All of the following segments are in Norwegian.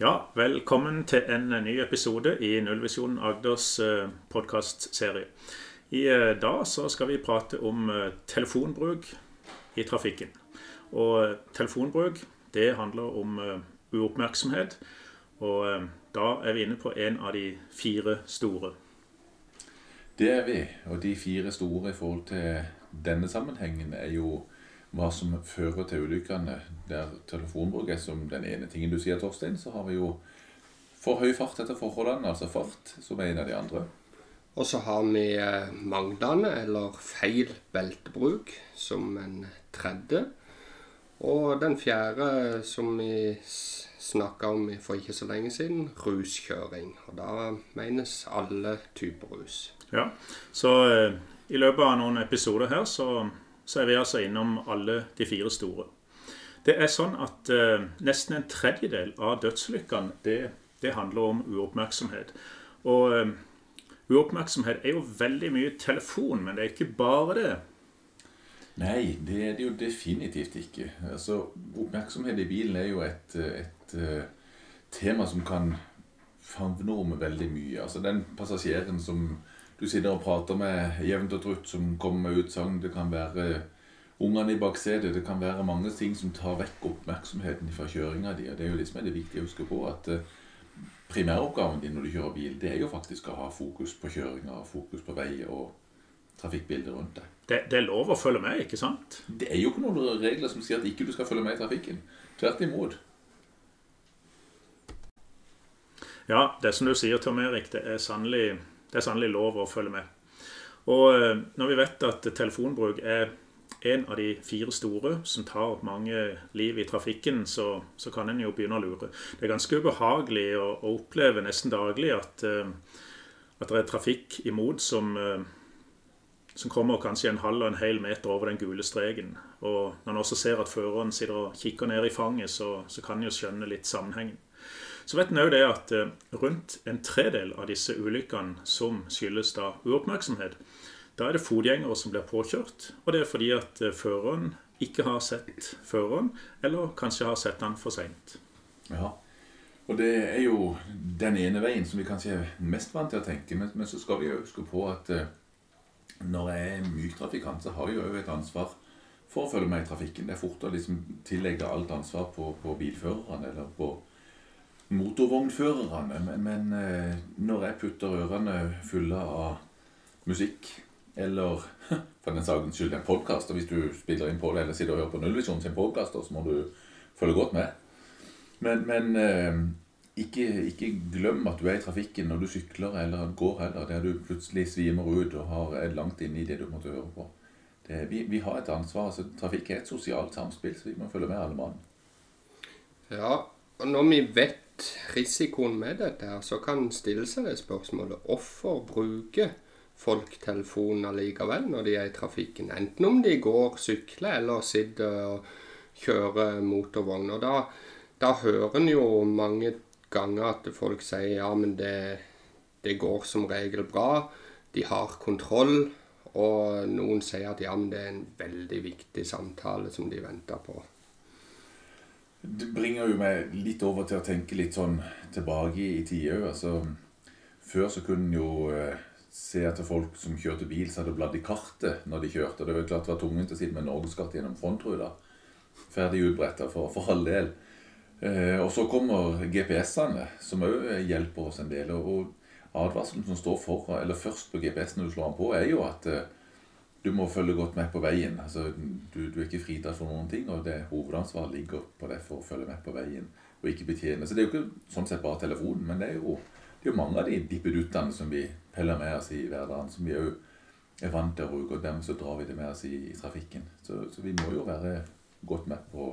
Ja, velkommen til en ny episode i Nullvisjonen Agders eh, podkastserie. I eh, dag så skal vi prate om eh, telefonbruk i trafikken. Og telefonbruk, det handler om uoppmerksomhet. Og da er vi inne på en av de fire store. Det er vi. Og de fire store i forhold til denne sammenhengen er jo hva som fører til ulykkene. Der telefonbruk er som den ene tingen du sier, Torstein, så har vi jo for høy fart etter forholdene, altså fart, som er en av de andre. Og så har vi eh, manglende eller feil beltebruk som en tredje. Og den fjerde som vi snakka om for ikke så lenge siden, ruskjøring. Og da menes alle typer rus. Ja, så eh, i løpet av noen episoder her så så er vi altså innom alle de fire store. Det er sånn at eh, nesten en tredjedel av dødsulykkene det, det, handler om uoppmerksomhet. Og eh, uoppmerksomhet er jo veldig mye telefon, men det er ikke bare det. Nei, det er det jo definitivt ikke. Altså, Oppmerksomhet i bilen er jo et, et et tema som kan favne om veldig mye. Altså Den passasjeren som du sitter og prater med jevnt og trutt som kommer med utsagn. Det kan være ungene i baksetet. Det kan være mange ting som tar vekk oppmerksomheten fra kjøringa di. Og det er jo liksom det viktige å huske på at eh, primæroppgaven din når du kjører bil, det er jo faktisk å ha fokus på kjøringa, fokus på vei og trafikkbildet rundt deg. Det, det, er lov å følge med, ikke sant? Det er jo ikke noen regler som sier at ikke du skal følge med i trafikken. Tvert imot. Ja, det som du sier, Tom Erik, det er sannelig det er sannelig lov å følge med. Og eh, når vi vet at telefonbruk er en av de fire store som tar mange liv i trafikken, så, så kan en jo begynne å lure. Det er ganske ubehagelig å, å oppleve nesten daglig at, eh, at, det er trafikk imot som, eh, som kommer kanskje en halv og en hel meter over den gule streken. Og når en også ser at føreren sitter og kikker ned i fanget, så, så kan en jo skjønne litt sammenhengen. Så vet en òg det at eh, rundt en tredel av disse ulykkene som skyldes da uoppmerksomhet, da er det fotgjengere som blir påkjørt. Og det er fordi at eh, føreren ikke har sett føreren, eller kanskje har sett den for seint. Ja. Og det er jo den ene veien som vi kanskje er mest vant til å tenke. Men, men så skal vi jo huske på at eh, når jeg er myk trafikant, så har jeg jo et ansvar for å følge med i trafikken. Det er fort å liksom tillegge alt ansvar på, på bilførerne eller på motorvognførerne. Men, men, eh, når jeg putter ørene fulle av musikk, eller for den saks skyld en podkast, hvis du spiller inn på det eller sitter og hører på Nullvisjonen sin podkast, så må du følge godt med. Men, men eh, ikke, ikke, glem at du er i trafikken når du sykler eller går heller, der du plutselig svimer ut og har, er langt inne i det du måtte høre på. Det, vi, vi, har et ansvar. altså Trafikk er et sosialt samspill, så vi må følge med alle mann. Ja, og når vi vet risikoen med dette, her, så kan en stille seg det spørsmålet hvorfor bruker folk telefonen allikevel når de er i trafikken? Enten om de går, sykler eller sitter og kjører motorvogn. Og da, da hører en jo mange ganger at folk sier ja, men det, det går som regel bra. De har kontroll. Og noen sier at ja, men det er en veldig viktig samtale som de venter på. Det bringer jo meg litt over til å tenke litt sånn tilbake i tida òg. Altså, før så kunne en jo eh, se etter folk som kjørte bil, så hadde bladd i kartet når de kjørte. Det var klart det var tungvint å sitte med norgeskart gjennom frontruta. Ferdig utbretta for, for all del. Eh, og så kommer GPS-ene, som òg hjelper oss en del. Og advarselen som står for, eller først på GPS når du slår den på, er jo at eh, du må følge godt med på veien. Altså, du, du, er ikke fritatt for noen ting, og det hovedansvaret ligger på deg for å følge med på veien og ikke betjene. Så det er jo ikke sånn sett bare telefonen, men det er jo, det er jo mange av de dippeduttene som vi peller med oss i hverdagen, som vi òg er vant til å bruke, og dem så drar vi det med oss i, i trafikken. Så, så, vi må jo være godt med på,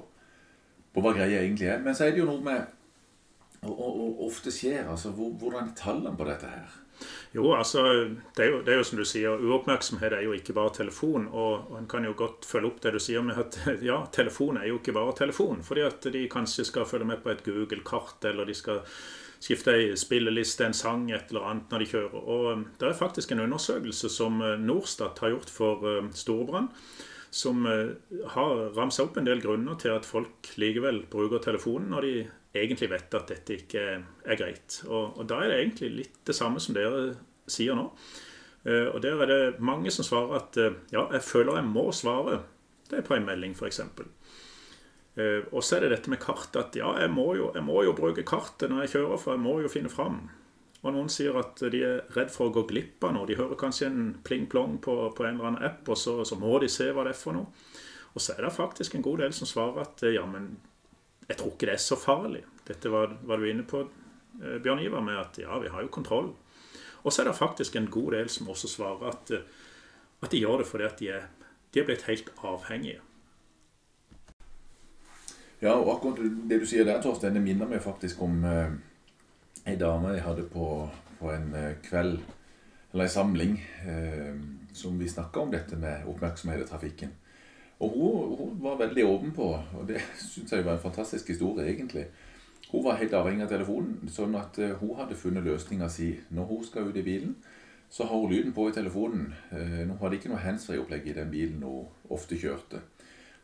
på hva greia egentlig er. Men så er det jo noe med og, og, og ofte skjer, altså hvordan er tallene på dette her? Jo, altså, det er jo, det er jo, som du sier, uoppmerksomhet er jo ikke bare telefon. Og, og en kan jo godt følge opp det du sier med at ja, telefon er jo ikke bare telefon. Fordi at de kanskje skal følge med på et Google-kart, eller de skal skifte ei spilleliste, en sang, et eller annet når de kjører. Og um, det er faktisk en undersøkelse som uh, Norstat har gjort for Storbrann. Som eh, har ramsa opp en del grunner til at folk likevel bruker telefonen når de egentlig vet at dette ikke er greit. Og, og da er det egentlig litt det samme som dere sier nå. Eh, og der er det mange som svarer at eh, ja, jeg føler jeg må svare. Det er på en melding, f.eks. Og så er det dette med kart. At ja, jeg må, jo, jeg må jo bruke kartet når jeg kjører, for jeg må jo finne fram. Og noen sier at de er redd for å gå glipp av noe. De hører kanskje en pling-plong på, på, en eller annen app, og så, så, må de se hva det er for noe. Og så er det faktisk en god del som svarer at ja, men jeg tror ikke det er så farlig. Dette var, var du inne på, eh, Bjørn Ivar, med at ja, vi har jo kontroll. Og så er det faktisk en god del som også svarer at, eh, at de gjør det fordi at de er, de er blitt helt avhengige. Ja, og akkurat det du sier der, Torstein, det minner meg faktisk om eh, ei dame jeg hadde på, på en eh, kveld, eller ei samling, eh, som vi snakka om dette med oppmerksomhet i trafikken. Og hun, hun, var veldig åpen på, og det syns jeg var en fantastisk historie, egentlig. Hun var helt avhengig av telefonen, sånn at eh, hun hadde funnet løsninga si når hun skal ut i bilen. Så har hun lyden på i telefonen. Eh, hun hadde ikke noe handsfree-opplegg i den bilen hun ofte kjørte.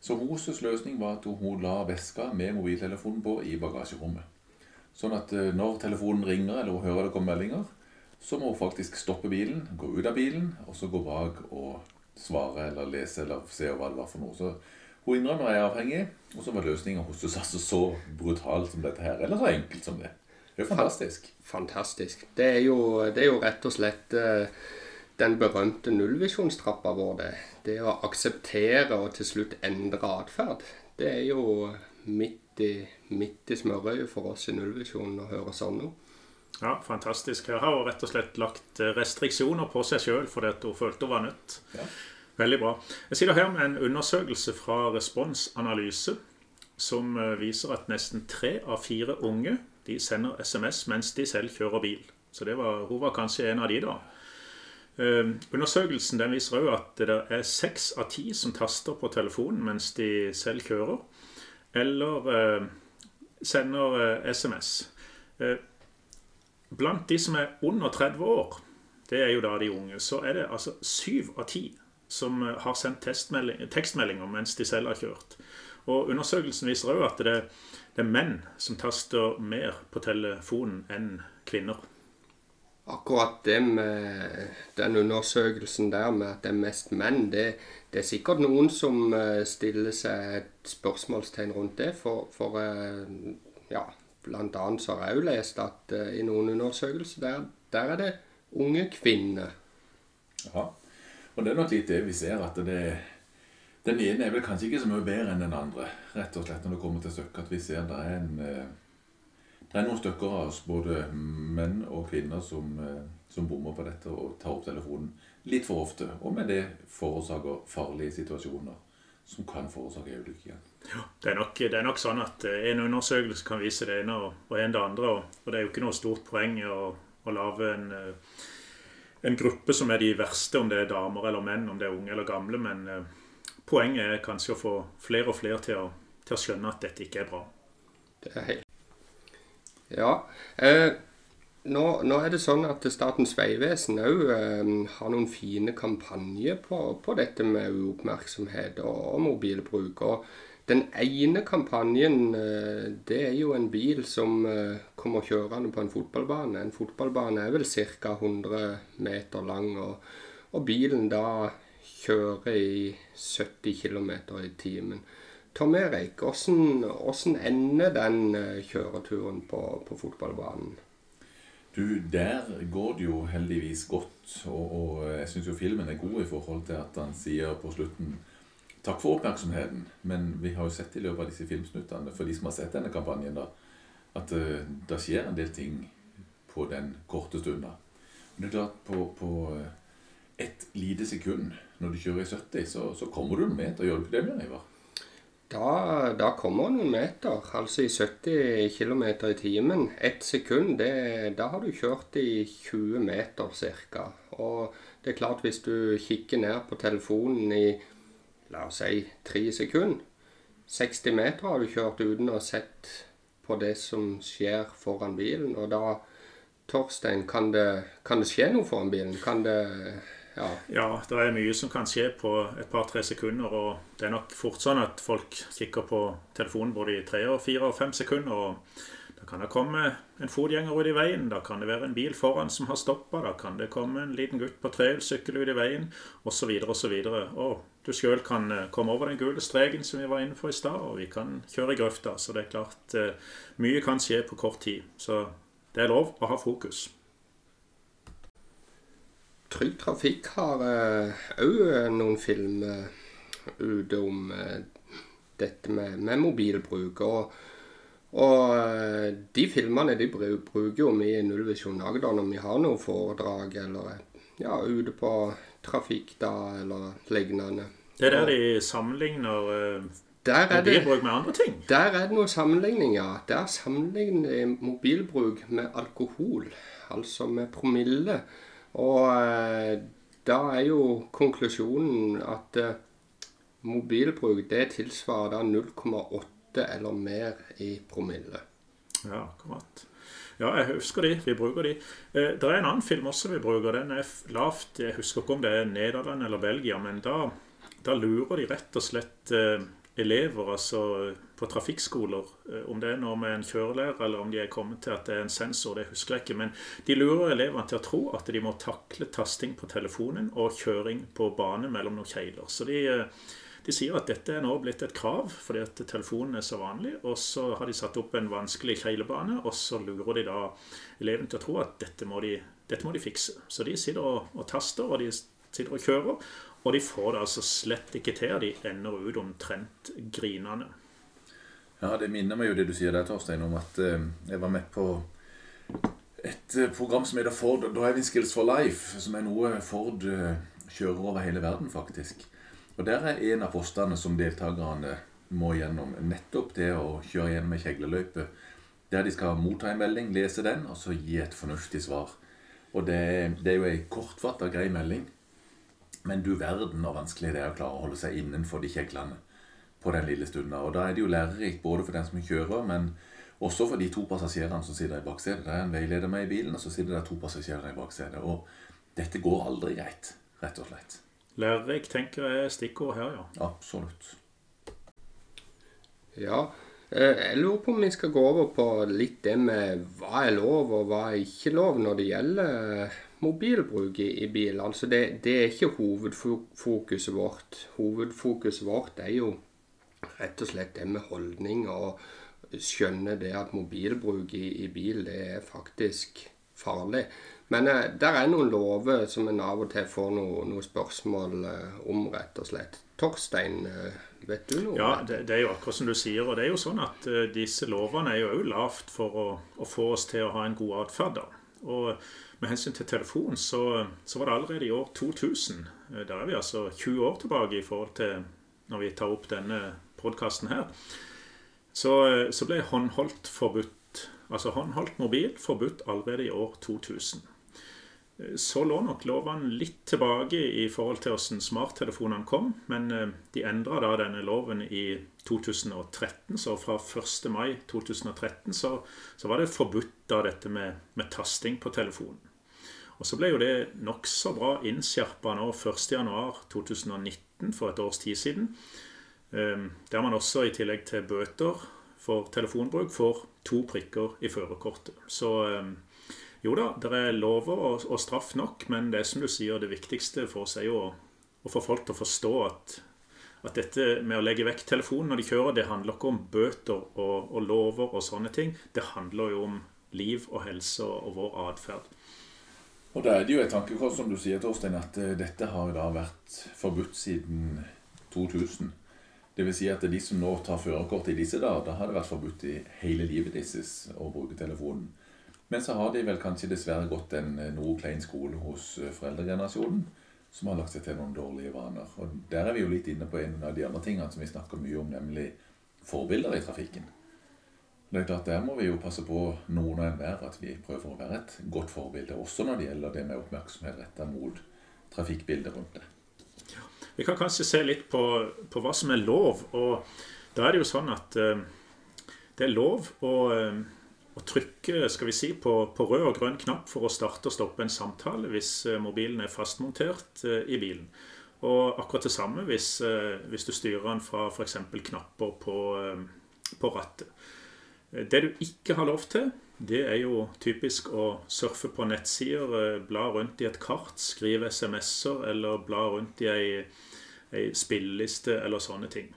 Så hennes løsning var at hun la veska med mobiltelefonen på i bagasjerommet. Sånn at eh, når telefonen ringer eller hun hører det kommer meldinger, så må hun faktisk stoppe bilen, gå ut av bilen, og så gå bak og svare eller lese eller se hva det var for noe. Så hun innrømmer jeg er avhengig, og så var løsninga hos oss altså så brutal som dette her. Eller så enkelt som det. Det er jo fantastisk. Fantastisk. Det er jo, det er jo rett og slett uh, den berømte nullvisjonstrappa vår, det. Det å akseptere og til slutt endre atferd. Det er jo midt i, midt i smørøyet for oss i nullvisjonen å høre sånn noe. Ja, fantastisk. Her har hun rett og slett lagt eh, restriksjoner på seg sjøl fordi hun følte hun var nødt. Ja. Veldig bra. Jeg sitter her med en undersøkelse fra Responsanalyse som eh, viser at nesten tre av fire unge de sender SMS mens de selv kjører bil. Så var, hun var kanskje en av de, da. Uh, undersøkelsen den viser òg at det er seks av ti som taster på telefonen mens de selv kjører eller eh, sender SMS. Eh, blant de som er under 30 år, det er jo da de unge, så er det altså syv av ti som eh, har sendt tekstmeldinger mens de selv har kjørt. Og Undersøkelsen viser òg at det, det, er menn som taster mer på telefonen enn kvinner. Akkurat det med den undersøkelsen der med at det er mest menn, det, det er sikkert noen som eh, stiller seg et spørsmålstegn rundt det. For, for eh, ja, så har jeg jo lest at i noen undersøkelser der, der, er det unge kvinner. Ja, og det er nok litt det vi ser. at det, Den ene er vel kanskje ikke så mye bedre enn den andre. Rett og slett når det kommer til stykket. At vi ser det er en det er noen stykker av oss, både menn og kvinner, som, eh, som bommer på dette og tar opp telefonen litt for ofte. Og med det forårsaker farlige situasjoner som kan forårsake ulykker. Ja, det er, nok, det er, nok, sånn at eh, en undersøkelse kan vise det ene og en det andre. Og, det er jo ikke noe stort poeng å, å lage en, eh, en, gruppe som er de verste, om det er damer eller menn, om det er unge eller gamle. Men poenget er kanskje å få flere og flere til å, til å skjønne at dette ikke er bra. Det er helt ja. Eh, nå, nå, er det sånn at Statens vegvesen òg eh, har noen fine kampanjer på, på dette med uoppmerksomhet og, og mobilbruk. og den ene kampanjen eh, det er jo en bil som eh, kommer kjørende på en fotballbane. En fotballbane er vel ca. 100 meter lang, og, og bilen da kjører i 70 km i timen. Tom Erik, hvordan, ender den eh, kjøreturen på, på, fotballbanen? Du, Der går det jo heldigvis godt. Og, og jeg syns jo filmen er god i forhold til at han sier på slutten Takk for oppmerksomheten, men vi har jo sett i løpet av disse filmsnuttene, for de som har sett denne kampanjen, da, at uh, det skjer en del ting på den korte stunda. Men det er klart, på, på ett lite sekund når du kjører i 70, så, så kommer du noen meter. Gjør du ikke det, Bjørn Ivar. Da, da kommer noen meter, altså i 70 km i timen. Ett sekund, det, da har du kjørt i 20 meter ca. Og det er klart, hvis du kikker ned på telefonen i la oss si tre sekunder 60 meter har du kjørt uten å ha sett på det som skjer foran bilen. Og da, Torstein, kan det, kan det skje noe foran bilen? Kan det ja. Ja, det er mye som kan skje på et par-tre sekunder. Og det er nok fort sånn at folk kikker på telefonen både i tre, og fire og fem sekunder. og Da kan det komme en fotgjenger ut i veien, da kan det være en bil foran som har stoppa, da kan det komme en liten gutt på trehjulssykkel ut i veien, osv. osv. Og du sjøl kan eh, komme over den gule streken som vi var inne for i stad, og vi kan kjøre i grøfta. Så det er klart eh, mye kan skje på kort tid. Så det er lov å ha fokus. Trygg Trafikk har òg noen filmer ute om eh, dette med, med mobilbruk. Og, og eh, de filmene de bruker jo vi i Nullvisjon Agder når vi har noe foredrag eller ja, ute på trafikk da, eller lignende. Det er der de sammenligner eh, Der er det mobilbruk med andre ting. Der er det noe sammenligning, ja. Der sammenligner de mobilbruk med alkohol, altså med promille. Og eh, da er jo konklusjonen at eh, mobilbruk det tilsvarer da 0,8 eller mer i promille. Ja, akkurat. Ja, jeg husker de. Vi bruker de. Eh, det er en annen film også vi bruker. Den er lavt. Jeg husker ikke om det er Nederland eller Belgia, men da, da lurer de rett og slett eh, elever altså på trafikkskoler. eh, Om det er noe med en kjørelærer, eller om de er kommet til at det er en sensor, det husker jeg ikke. Men de lurer elevene til å tro at de må takle tasting på telefonen og kjøring på bane mellom noen kjegler. Så de, de sier at dette er nå blitt et krav fordi at telefonen er så vanlig. Og så har de satt opp en vanskelig keilebane, og så lurer de da eleven til å tro at dette må de, dette må de fikse. Så de sitter og, og taster, og de sitter og kjører. Og de får det altså slett ikke til. De ender ut omtrent grinende. Ja, det minner meg jo det du sier der, Torstein, om at eh, jeg var med på et eh, program som heter Ford Driving Skills for Life, som er noe Ford eh, kjører over hele verden, faktisk. Og der er en av postene som deltakerne må gjennom, nettopp det å kjøre gjennom ei kjegleløype, der de skal motta en melding, lese den, og så gi et fornuftig svar. Og det, det er jo ei kortfatta, grei melding, men du verden hvor vanskelig det er å klare å holde seg innenfor de kjeglene på den lille stunda. Og da er det jo lærerikt både for den som kjører, men også for de to passasjerene som sitter i baksetet. Det er en veileder med i bilen, og så sitter det to passasjerer i baksetet. Og dette går aldri greit, rett og slett. Lærerik tenker jeg er stikkord her, ja. Absolutt. Ja, eh, jeg lurer på om vi skal gå over på litt det med hva er lov og hva er ikke lov når det gjelder eh, mobilbruk i, i bil. Altså det, det er ikke hovedfokuset vårt. Hovedfokuset vårt er jo rett og slett det med holdning og skjønne det at mobilbruk i, i bil det er faktisk farlig. Men eh, der er noen lover som en av og til får noen noe spørsmål eh, om, rett og slett. Torstein, eh, vet du noe? Ja, det, det er jo akkurat som du sier. Og det er jo sånn at uh, disse lovene er jo òg lavt for å, å få oss til å ha en god atferd. Og med hensyn til telefon, så, så var det allerede i år 2000. eh, Der er vi altså 20 år tilbake i forhold til når vi tar opp denne podkasten her. Så, så ble håndholdt forbudt. Altså håndholdt mobil forbudt allerede i år 2000. Så lå nok lovene litt tilbake i forhold til hvordan smarttelefonene kom, men eh, de endra da denne loven i 2013, så fra 1. mai 2013 så, så var det forbudt da dette med, med tasting på telefonen. Og så ble jo det nokså bra innskjerpa nå 1.1.2019, for et års tid siden. eh, Der man også i tillegg til bøter for telefonbruk får to prikker i førerkortet. Eh, jo da, det er lover og, og straff nok, men det er som du sier, det viktigste for oss er jo å, å få folk til å forstå at, at dette med å legge vekk telefonen når de kjører, det handler ikke om bøter og, og lover og sånne ting. Det handler jo om liv og helse og, vår atferd. Og da er det jo et tankekors, som du sier, Torstein, at eh, dette har da vært forbudt siden 2000. Det vil si at de som nå tar førerkort i disse dager, da har det vært forbudt i hele livet deres å bruke telefonen. Men så har de vel kanskje dessverre gått en eh, noe klein skole hos eh, foreldregenerasjonen som har lagt seg til noen dårlige vaner. Og der er vi jo litt inne på en av de andre tingene som vi snakker mye om, nemlig forbilder i trafikken. Det er klart, Der må vi jo passe på noen og enhver at vi prøver å være et godt forbilde, også når det gjelder det med oppmerksomhet retta mot trafikkbildet rundt det. Vi kan kanskje se litt på, på hva som er lov. og Da er det jo sånn at uh, det er lov å, eh, å trykke skal vi si, på, på, rød og grønn knapp for å starte og stoppe en samtale hvis mobilen er fastmontert i bilen. Og akkurat det samme hvis, hvis du styrer den fra f.eks. knapper på, på rattet. Det du ikke har lov til, det er jo typisk å surfe på nettsider, eh, bla rundt i et kart, skrive SMS-er eller bla rundt i ei, ei spilleliste eller sånne ting.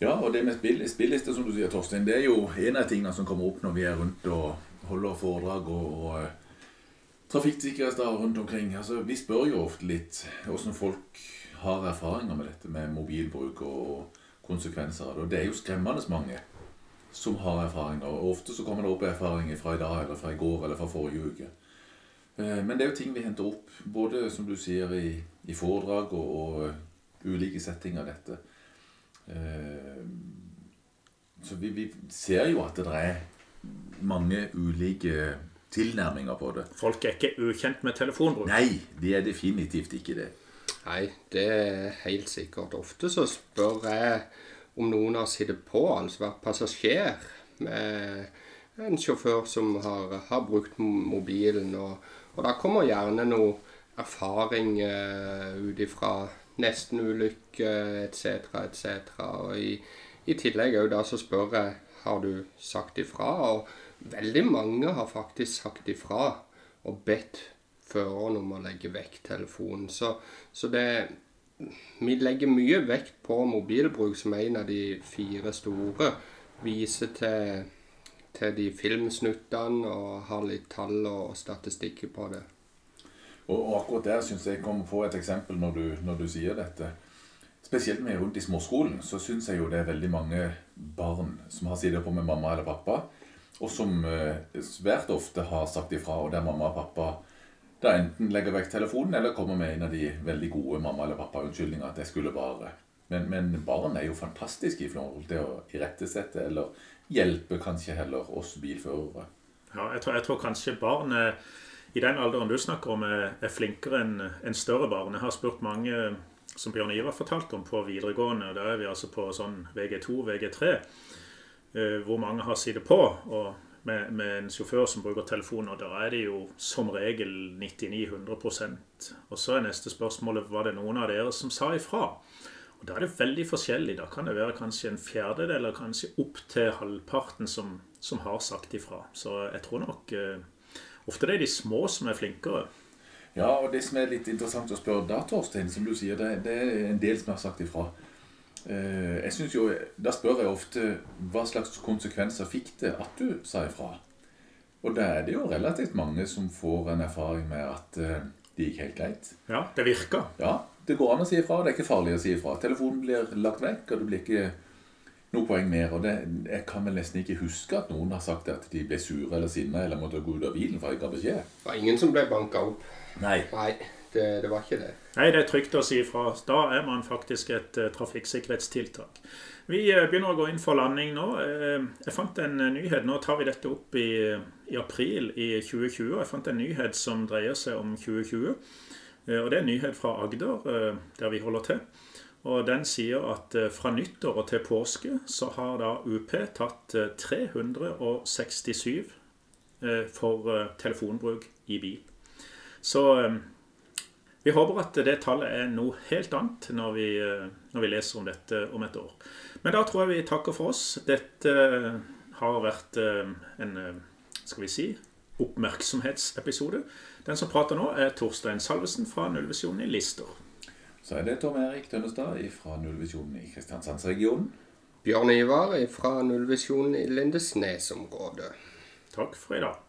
Ja, og det med spill, spilleliste, som du sier, Torstein, det er jo en av tingene som kommer opp når vi er rundt og holder foredrag og, og uh, trafikksikkerhetsdager rundt omkring. Altså, Vi spør jo ofte litt hvordan folk har erfaringer med dette med mobilbruk og konsekvenser av det. Og det er jo skremmende mange som har erfaringer. Og ofte så kommer det opp erfaringer fra i dag, eller fra i går, eller fra forrige uke. Eh, men det er jo ting vi henter opp, både som du sier, i, i foredrag og, og, eh, ulike settinger av dette. Eh, så vi, vi, ser jo at det er mange ulike tilnærminger på det. Folk er ikke ukjent med telefonbruk? Nei, de er definitivt ikke det. Nei, det er helt sikkert. Ofte så spør jeg om noen har sittet på, altså vært passasjer med en sjåfør som har, har brukt mobilen. Og, og, da kommer gjerne noe erfaring uh, ut ifra nestenulykke etc. etc. Og i, i tillegg òg da så spør jeg har du sagt ifra. Og veldig mange har faktisk sagt ifra og bedt føreren om å legge vekk telefonen. Så, så det vi legger mye vekt på mobilbruk som en av de fire store. Viser til, til de filmsnuttene og har litt tall og statistikker på det. Og, akkurat der syns jeg kommer på et eksempel når du, når du sier dette. Spesielt med rundt i småskolen så syns jeg jo det er veldig mange barn som har sittet på med mamma eller pappa, og som eh, svært ofte har sagt ifra, og der mamma og pappa da enten legger vekk telefonen eller kommer med en av de veldig gode mamma- eller pappa-unnskyldningene at jeg skulle bare. Men, men, barn er jo fantastiske i forhold til å irettesette eller hjelpe kanskje heller oss bilførere. Ja, jeg tror, jeg tror kanskje barn er, i den alderen du snakker om, er, er flinkere enn en større barn. Jeg har spurt mange, som Bjørn Ivar fortalte om, på videregående. Da er vi altså på sånn VG2, VG3, eh, hvor mange har sittet på. og med, med, en sjåfør som bruker telefon, og da er det jo som regel 99-100 Og så er neste spørsmålet var det noen av dere som sa ifra. Og Da er det veldig forskjellig. Da kan det være kanskje en fjerdedel eller kanskje opp til halvparten som, som har sagt ifra. Så jeg tror nok eh, ofte det er de små som er flinkere. Ja, og det som er litt interessant å spørre da, Torstein, som du sier, det, det er en del som har sagt ifra. Eh, jeg synes jo, Da spør jeg ofte hva slags konsekvenser fikk det at du sa ifra? Og da er det jo relativt mange som får en erfaring med at eh, det gikk helt greit. Ja, det virka. Ja, det går an å si ifra. Det er ikke farlig å si ifra. Telefonen blir lagt vekk, og det blir ikke noe poeng mer. Og det, jeg kan vel nesten ikke huske at noen har sagt at de ble sure eller sinna eller måtte gå ut av bilen for ikke å beskjed. Det var ingen som ble banka opp. Nei. Nei det, det, var ikke det. Nei, det er trygt å si ifra. Da er man faktisk et uh, trafikksikkerhetstiltak. Vi uh, begynner å gå inn for landing nå. Uh, jeg fant en nyhet. Nå tar vi dette opp i, i, april i 2020. Jeg fant en nyhet som dreier seg om 2020. og Det er en nyhet fra Agder, der vi holder til. Og Den sier at fra nyttår og til påske så har da UP tatt 367 for telefonbruk i bil. Så vi håper at det tallet er noe helt annet når vi, eh, når vi, leser om dette om et år. Men da tror jeg vi takker for oss. Dette eh, har vært eh, en skal vi si, oppmerksomhetsepisode. Den som prater nå, er Torstein Salvesen fra Nullvisjonen i Lister. Så er det Tom Erik Tønnestad fra Nullvisjonen i Kristiansandsregionen. Bjørn Ivar fra Nullvisjonen i Lindesnes-området. Takk for i dag.